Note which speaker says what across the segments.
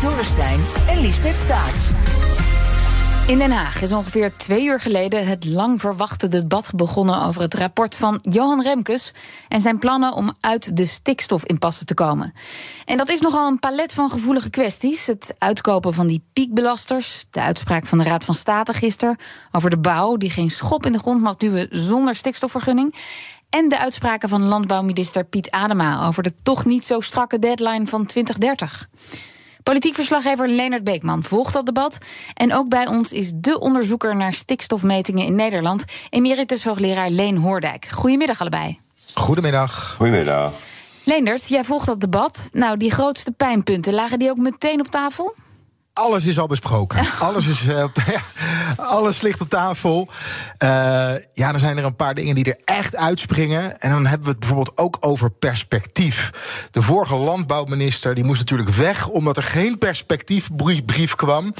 Speaker 1: Kees en Liesbeth Staats.
Speaker 2: In Den Haag is ongeveer twee uur geleden het lang verwachte debat begonnen over het rapport van Johan Remkes en zijn plannen om uit de stikstofimpasse te komen. En dat is nogal een palet van gevoelige kwesties. Het uitkopen van die piekbelasters, de uitspraak van de Raad van State gisteren over de bouw die geen schop in de grond mag duwen zonder stikstofvergunning. En de uitspraken van landbouwminister Piet Adema over de toch niet zo strakke deadline van 2030. Politiek verslaggever Leonard Beekman volgt dat debat. En ook bij ons is de onderzoeker naar stikstofmetingen in Nederland, emeritus hoogleraar Leen Hoordijk. Goedemiddag allebei.
Speaker 3: Goedemiddag.
Speaker 4: Goedemiddag.
Speaker 2: Leendert, jij volgt dat debat. Nou, die grootste pijnpunten, lagen die ook meteen op tafel?
Speaker 3: Alles is al besproken. Alles, is, uh, op, ja, alles ligt op tafel. Uh, ja, dan zijn er een paar dingen die er echt uitspringen. En dan hebben we het bijvoorbeeld ook over perspectief. De vorige landbouwminister die moest natuurlijk weg... omdat er geen perspectiefbrief kwam.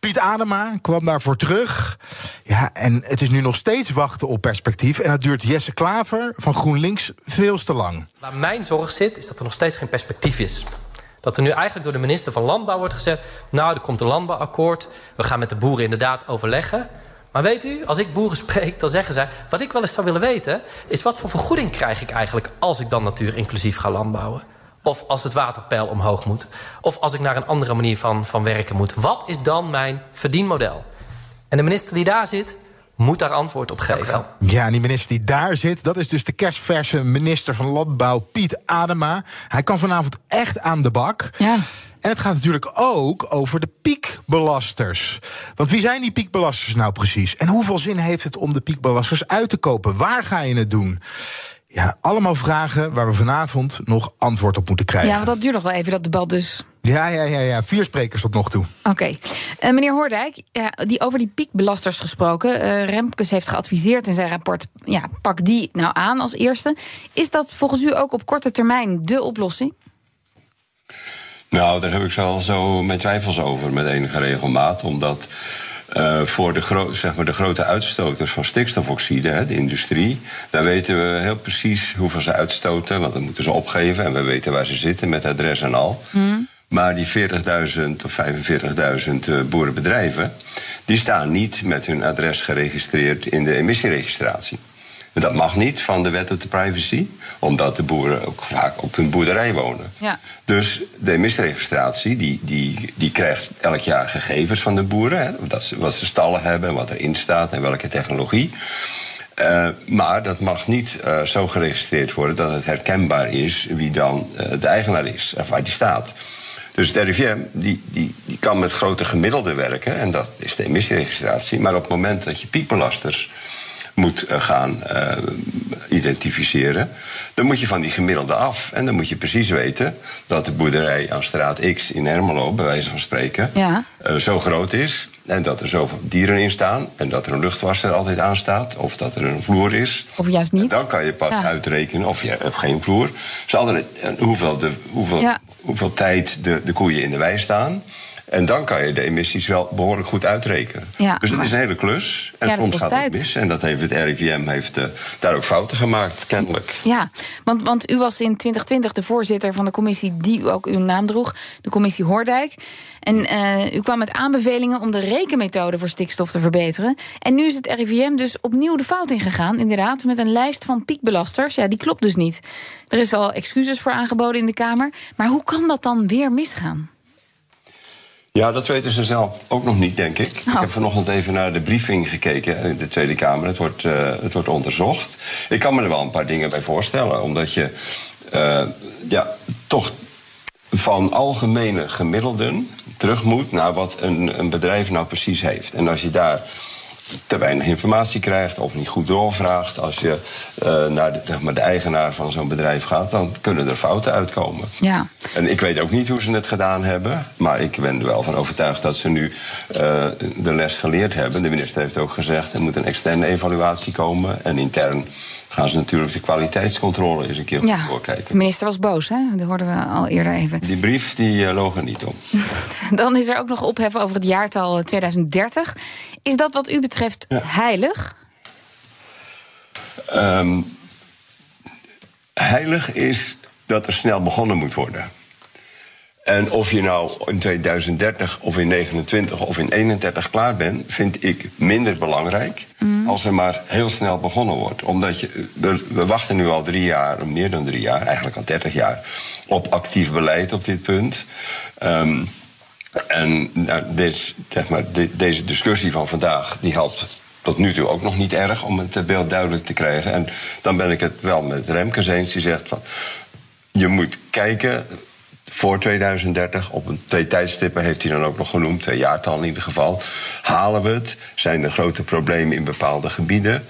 Speaker 3: Piet Adema kwam daarvoor terug. Ja, en het is nu nog steeds wachten op perspectief. En dat duurt Jesse Klaver van GroenLinks veel te lang.
Speaker 5: Waar mijn zorg zit, is dat er nog steeds geen perspectief is. Dat er nu eigenlijk door de minister van Landbouw wordt gezegd... nou, er komt een landbouwakkoord, we gaan met de boeren inderdaad overleggen... Maar weet u, als ik boeren spreek, dan zeggen zij... wat ik wel eens zou willen weten, is wat voor vergoeding krijg ik eigenlijk... als ik dan natuur inclusief ga landbouwen? Of als het waterpeil omhoog moet? Of als ik naar een andere manier van, van werken moet? Wat is dan mijn verdienmodel? En de minister die daar zit, moet daar antwoord op geven.
Speaker 3: Ja, en die minister die daar zit, dat is dus de kerstverse minister van Landbouw, Piet Adema. Hij kan vanavond echt aan de bak.
Speaker 2: Ja.
Speaker 3: En het gaat natuurlijk ook over de piekbelasters. Want wie zijn die piekbelasters nou precies? En hoeveel zin heeft het om de piekbelasters uit te kopen? Waar ga je het doen? Ja, allemaal vragen waar we vanavond nog antwoord op moeten krijgen.
Speaker 2: Ja, want dat duurt nog wel even, dat debat dus.
Speaker 3: Ja, ja, ja, ja. vier sprekers tot nog toe.
Speaker 2: Oké. Okay. Uh, meneer Hoordijk, ja, die, over die piekbelasters gesproken. Uh, Remkes heeft geadviseerd in zijn rapport... Ja, pak die nou aan als eerste. Is dat volgens u ook op korte termijn de oplossing?
Speaker 4: Nou, daar heb ik wel zo mijn twijfels over met enige regelmaat. Omdat uh, voor de, gro zeg maar de grote uitstoters van stikstofoxide, hè, de industrie, daar weten we heel precies hoeveel ze uitstoten, want dat moeten ze opgeven en we weten waar ze zitten met adres en al. Mm. Maar die 40.000 of 45.000 boerenbedrijven, die staan niet met hun adres geregistreerd in de emissieregistratie. Dat mag niet van de wet op de privacy, omdat de boeren ook vaak op hun boerderij wonen.
Speaker 2: Ja.
Speaker 4: Dus de emissieregistratie die, die, die krijgt elk jaar gegevens van de boeren. Hè, dat ze, wat ze stallen hebben, wat erin staat en welke technologie. Uh, maar dat mag niet uh, zo geregistreerd worden dat het herkenbaar is wie dan uh, de eigenaar is, of waar die staat. Dus het RIVM die, die, die kan met grote gemiddelden werken, en dat is de emissieregistratie. Maar op het moment dat je piekbelasters moet gaan uh, identificeren, dan moet je van die gemiddelde af. En dan moet je precies weten dat de boerderij aan straat X in Ermelo, bij wijze van spreken,
Speaker 2: ja.
Speaker 4: uh, zo groot is. En dat er zoveel dieren in staan. En dat er een luchtwasser altijd aanstaat. Of dat er een vloer is.
Speaker 2: Of juist niet.
Speaker 4: En dan kan je pas ja. uitrekenen of je hebt geen vloer. Ze hadden hoeveel, de, hoeveel,
Speaker 2: ja.
Speaker 4: hoeveel tijd de, de koeien in de wei staan. En dan kan je de emissies wel behoorlijk goed uitrekenen.
Speaker 2: Ja,
Speaker 4: dus dat
Speaker 2: maar...
Speaker 4: is een hele klus. En
Speaker 2: ja,
Speaker 4: soms gaat
Speaker 2: tijd.
Speaker 4: het mis. En dat heeft het RIVM heeft, uh, daar ook fouten gemaakt, kennelijk.
Speaker 2: Ja, want, want u was in 2020 de voorzitter van de commissie die ook uw naam droeg, de commissie Hoordijk. En uh, u kwam met aanbevelingen om de rekenmethode voor stikstof te verbeteren. En nu is het RIVM dus opnieuw de fout ingegaan, inderdaad, met een lijst van piekbelasters. Ja, die klopt dus niet. Er is al excuses voor aangeboden in de Kamer. Maar hoe kan dat dan weer misgaan?
Speaker 4: Ja, dat weten ze zelf ook nog niet, denk ik.
Speaker 2: Oh.
Speaker 4: Ik heb vanochtend even naar de briefing gekeken in de Tweede Kamer. Het wordt, uh, het wordt onderzocht. Ik kan me er wel een paar dingen bij voorstellen. Omdat je uh, ja, toch van algemene gemiddelden terug moet naar wat een, een bedrijf nou precies heeft. En als je daar te weinig informatie krijgt of niet goed doorvraagt. Als je uh, naar de, zeg maar, de eigenaar van zo'n bedrijf gaat, dan kunnen er fouten uitkomen.
Speaker 2: Ja.
Speaker 4: En ik weet ook niet hoe ze het gedaan hebben, maar ik ben er wel van overtuigd dat ze nu uh, de les geleerd hebben. De minister heeft ook gezegd er moet een externe evaluatie komen en intern gaan ze natuurlijk de kwaliteitscontrole eens een keer
Speaker 2: ja,
Speaker 4: doorkijken.
Speaker 2: De minister was boos, hè? Dat hoorden we al eerder even.
Speaker 4: Die brief die uh, loog er niet om.
Speaker 2: Dan is er ook nog ophef over het jaartal 2030. Is dat wat u betreft ja. heilig?
Speaker 4: Um, heilig is dat er snel begonnen moet worden. En of je nou in 2030 of in 29 of in 31 klaar bent, vind ik minder belangrijk. Mm. Als er maar heel snel begonnen wordt. Omdat je, we wachten nu al drie jaar, meer dan drie jaar, eigenlijk al 30 jaar, op actief beleid op dit punt. Um, en nou, dit, zeg maar, de, deze discussie van vandaag, die helpt tot nu toe ook nog niet erg om het beeld duidelijk te krijgen. En dan ben ik het wel met Remkes eens, die zegt van. Je moet kijken voor 2030. Op een twee tijdstippen heeft hij dan ook nog genoemd, twee jaartal in ieder geval. Halen we het? Zijn er grote problemen in bepaalde gebieden?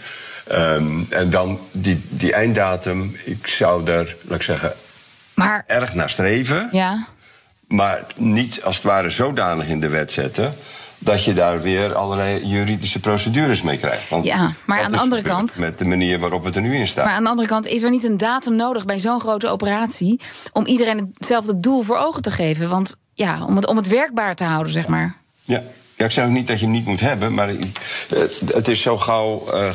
Speaker 4: Um, en dan die, die einddatum, ik zou daar, laat ik zeggen,
Speaker 2: maar,
Speaker 4: erg naar streven.
Speaker 2: Ja.
Speaker 4: Maar niet als het ware zodanig in de wet zetten dat je daar weer allerlei juridische procedures mee krijgt.
Speaker 2: Want ja, maar aan de andere kant.
Speaker 4: Met de manier waarop het er nu in staat.
Speaker 2: Maar aan de andere kant is er niet een datum nodig bij zo'n grote operatie. om iedereen hetzelfde doel voor ogen te geven. Want ja, om het, om het werkbaar te houden, zeg maar.
Speaker 4: Ja. Ja, ik zeg ook niet dat je hem niet moet hebben, maar het is zo gauw uh,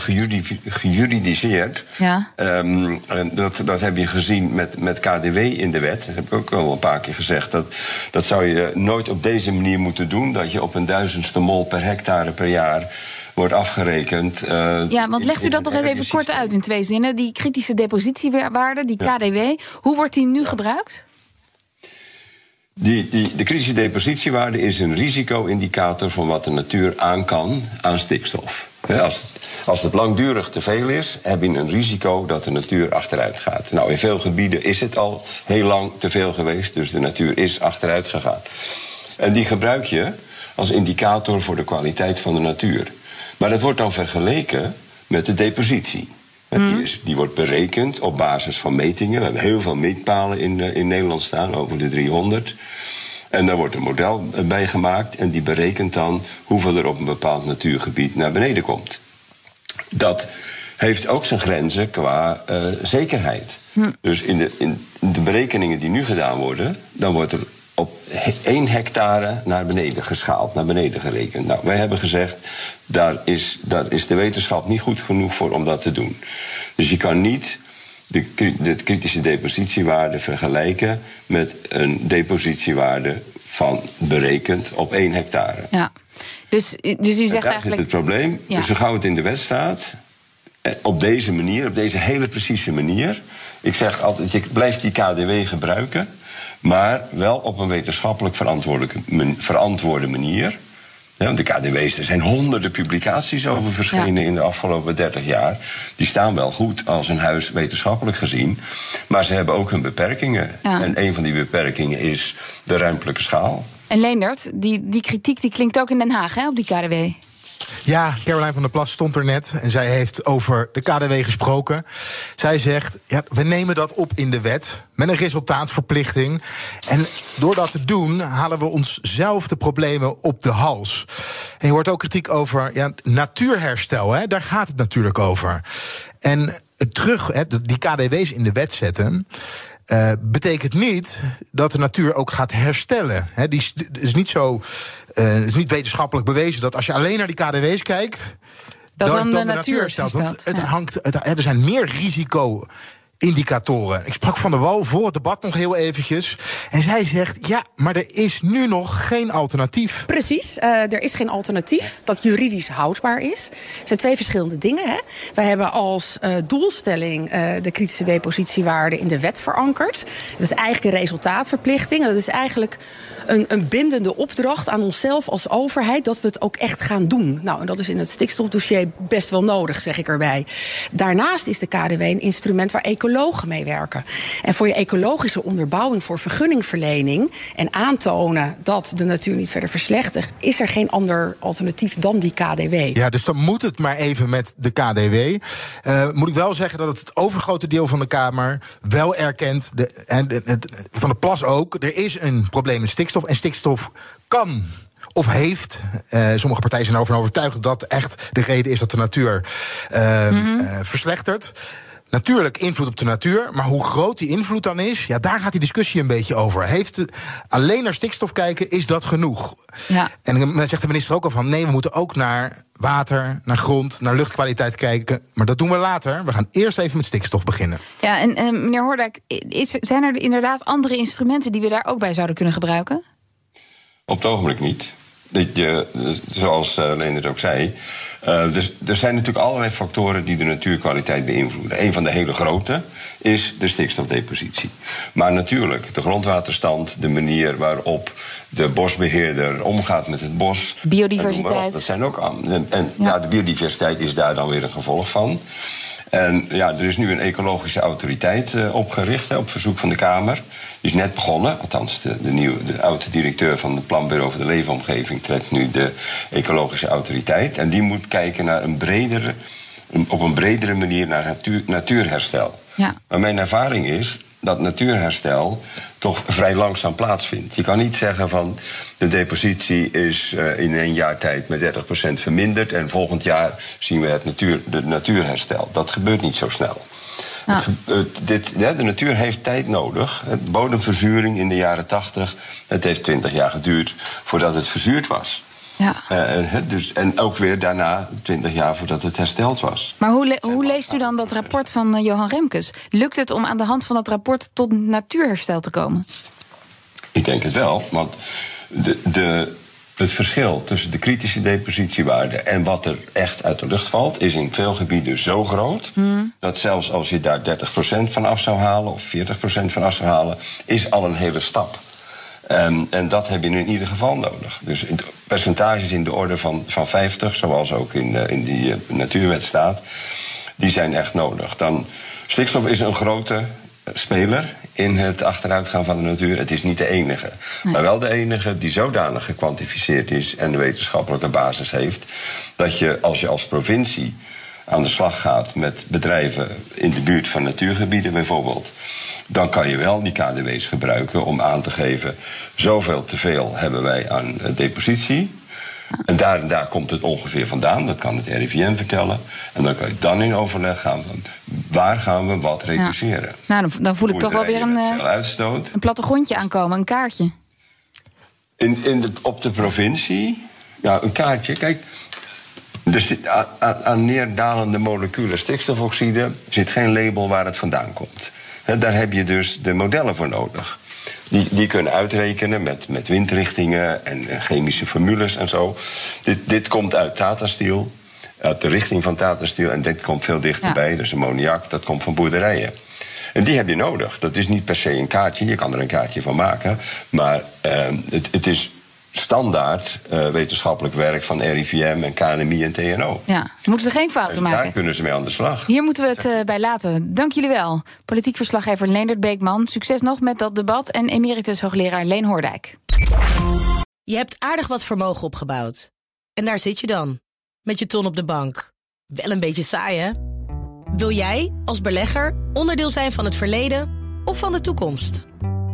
Speaker 4: gejuridiseerd.
Speaker 2: Ja.
Speaker 4: Um, dat, dat heb je gezien met, met KDW in de wet. Dat heb ik ook al een paar keer gezegd. Dat, dat zou je nooit op deze manier moeten doen. Dat je op een duizendste mol per hectare per jaar wordt afgerekend. Uh,
Speaker 2: ja, want legt u dat nog even kort uit in twee zinnen. Die kritische depositiewaarde, die KDW, ja. hoe wordt die nu ja. gebruikt?
Speaker 4: Die, die, de kritische depositiewaarde is een risico-indicator van wat de natuur aan kan aan stikstof. Als het, als het langdurig te veel is, heb je een risico dat de natuur achteruit gaat. Nou, in veel gebieden is het al heel lang te veel geweest, dus de natuur is achteruit gegaan. En die gebruik je als indicator voor de kwaliteit van de natuur. Maar dat wordt dan vergeleken met de depositie. Die, is, die, wordt berekend op basis van metingen. We hebben heel veel meetpalen in, in Nederland staan, over de 300. En daar wordt een model bij gemaakt en die berekent dan hoeveel er op een bepaald natuurgebied naar beneden komt. Dat heeft ook zijn grenzen qua uh, zekerheid. Hm. Dus in de, in de berekeningen die nu gedaan worden, dan wordt er op 1 hectare naar beneden geschaald, naar beneden gerekend. Nou, wij hebben gezegd, daar is, daar is de wetenschap niet goed genoeg voor om dat te doen. Dus je kan niet de, de kritische depositiewaarde vergelijken met een depositiewaarde van berekend op 1 hectare.
Speaker 2: Ja. Dus, dus u zegt eigenlijk.
Speaker 4: het probleem. Ja. Dus zo gauw het in de wet staat, eh, op deze manier, op deze hele precieze manier. Ik zeg altijd, je blijft die KDW gebruiken. Maar wel op een wetenschappelijk verantwoorde manier. Ja, want de KDW's, er zijn honderden publicaties over verschenen ja. in de afgelopen 30 jaar. Die staan wel goed als een huis wetenschappelijk gezien. Maar ze hebben ook hun beperkingen.
Speaker 2: Ja.
Speaker 4: En een van die beperkingen is de ruimtelijke schaal.
Speaker 2: En Leendert, die, die kritiek die klinkt ook in Den Haag hè, op die KDW.
Speaker 3: Ja, Caroline van der Plas stond er net en zij heeft over de KDW gesproken. Zij zegt, ja, we nemen dat op in de wet met een resultaatverplichting. En door dat te doen halen we onszelf de problemen op de hals. En je hoort ook kritiek over ja, natuurherstel, hè, daar gaat het natuurlijk over. En terug, hè, die KDW's in de wet zetten... Uh, betekent niet dat de natuur ook gaat herstellen. He, die is niet zo. Uh, het is niet wetenschappelijk bewezen dat als je alleen naar die KDW's kijkt.
Speaker 2: Dat dan,
Speaker 3: dan
Speaker 2: de,
Speaker 3: de,
Speaker 2: natuur
Speaker 3: herstelt. Want het hangt, het, er zijn meer risico indicatoren. Ik sprak Van der Wal voor het debat nog heel eventjes. En zij zegt, ja, maar er is nu nog geen alternatief.
Speaker 6: Precies, uh, er is geen alternatief dat juridisch houdbaar is. Het zijn twee verschillende dingen. Hè. Wij hebben als uh, doelstelling uh, de kritische depositiewaarde in de wet verankerd. Dat is eigenlijk een resultaatverplichting. Dat is eigenlijk een, een bindende opdracht aan onszelf als overheid... dat we het ook echt gaan doen. Nou, en dat is in het stikstofdossier best wel nodig, zeg ik erbij. Daarnaast is de KDW een instrument waar ecologische ecologen meewerken. En voor je ecologische onderbouwing voor vergunningverlening en aantonen dat de natuur niet verder verslechtert, is er geen ander alternatief dan die KDW.
Speaker 3: Ja, dus dan moet het maar even met de KDW. Uh, moet ik wel zeggen dat het, overgrote deel van de Kamer wel erkent, de, en van de plas ook, er is een probleem met stikstof. En stikstof kan of heeft. Uh, sommige partijen zijn ervan overtuigd dat echt de reden is dat de natuur uh, mm -hmm. uh, verslechtert. Natuurlijk invloed op de natuur, maar hoe groot die invloed dan is, ja, daar gaat die discussie een beetje over. Heeft alleen naar stikstof kijken, is dat genoeg?
Speaker 2: Ja.
Speaker 3: En dan zegt de minister ook al van nee, we moeten ook naar water, naar grond, naar luchtkwaliteit kijken. Maar dat doen we later. We gaan eerst even met stikstof beginnen.
Speaker 2: Ja, en uh, meneer Hoordijk, is, zijn er inderdaad andere instrumenten die we daar ook bij zouden kunnen gebruiken?
Speaker 4: Op het ogenblik niet. Dat je, zoals uh, Leendert ook zei. Uh, dus, er zijn natuurlijk allerlei factoren die de natuurkwaliteit beïnvloeden. Een van de hele grote is de stikstofdepositie. Maar natuurlijk, de grondwaterstand, de manier waarop de bosbeheerder omgaat met het bos.
Speaker 2: Biodiversiteit.
Speaker 4: Dat zijn ook. En, en ja. ja, de biodiversiteit is daar dan weer een gevolg van. En ja, er is nu een ecologische autoriteit uh, opgericht hè, op verzoek van de Kamer. Die is net begonnen, althans de, de, nieuwe, de oude directeur van het Planbureau voor de Leefomgeving trekt nu de ecologische autoriteit. En die moet kijken naar een bredere, op een bredere manier naar natuur, natuurherstel.
Speaker 2: Ja.
Speaker 4: Maar mijn ervaring is dat natuurherstel toch vrij langzaam plaatsvindt. Je kan niet zeggen van de depositie is uh, in een jaar tijd met 30% verminderd en volgend jaar zien we het natuur, de natuurherstel. Dat gebeurt niet zo snel.
Speaker 2: Ja.
Speaker 4: Het, dit, ja, de natuur heeft tijd nodig. Het bodemverzuring in de jaren 80, het heeft 20 jaar geduurd voordat het verzuurd was.
Speaker 2: Ja.
Speaker 4: Uh, dus, en ook weer daarna 20 jaar voordat het hersteld was.
Speaker 2: Maar hoe, le hoe leest u dan dat rapport van uh, Johan Remkes? Lukt het om aan de hand van dat rapport tot natuurherstel te komen?
Speaker 4: Ik denk het wel, want de, de, het verschil tussen de kritische depositiewaarde en wat er echt uit de lucht valt, is in veel gebieden zo groot
Speaker 2: hmm.
Speaker 4: dat zelfs als je daar 30% van af zou halen of 40% van af zou halen, is al een hele stap. Um, en dat heb je nu in ieder geval nodig. Dus percentages in de orde van, van 50, zoals ook in, uh, in die uh, natuurwet staat, die zijn echt nodig. Dan, stikstof is een grote speler in het achteruitgaan van de natuur. Het is niet de enige. Nee. Maar wel de enige die zodanig gekwantificeerd is en de wetenschappelijke basis heeft. dat je als je als provincie aan de slag gaat met bedrijven in de buurt van natuurgebieden bijvoorbeeld. Dan kan je wel die KDW's gebruiken om aan te geven. zoveel te veel hebben wij aan depositie. En daar en daar komt het ongeveer vandaan. Dat kan het RIVM vertellen. En dan kan je dan in overleg gaan van waar gaan we wat reduceren.
Speaker 2: Ja. Nou, dan, voel ik toch wel weer een, uh,
Speaker 4: uitstoot.
Speaker 2: een plattegrondje aankomen, een kaartje.
Speaker 4: In, in de, op de provincie, ja, een kaartje. Kijk, dus aan, neerdalende moleculen stikstofoxide zit geen label waar het vandaan komt. Daar heb je dus de modellen voor nodig. Die, die kunnen uitrekenen met, met windrichtingen en, chemische formules en zo. Dit, dit komt uit Tata Steel, uit de richting van Tata Steel. En dit komt veel dichterbij. Ja. Dus ammoniak, dat komt van boerderijen. En die heb je nodig. Dat is niet per se een kaartje. Je kan er een kaartje van maken. Maar uh, het, het is standaard uh, wetenschappelijk werk van RIVM en KNMI en TNO.
Speaker 2: Ja, ze moeten er geen fouten
Speaker 4: en
Speaker 2: maken.
Speaker 4: Daar kunnen ze mee aan de slag.
Speaker 2: Hier moeten we het uh, bij laten. Dank jullie wel. Politiek verslaggever Leendert Beekman. Succes nog met dat debat. En emeritus hoogleraar Leen Hoordijk.
Speaker 7: Je hebt aardig wat vermogen opgebouwd. En daar zit je dan. Met je ton op de bank. Wel een beetje saai, hè? Wil jij, als belegger, onderdeel zijn van het verleden of van de toekomst?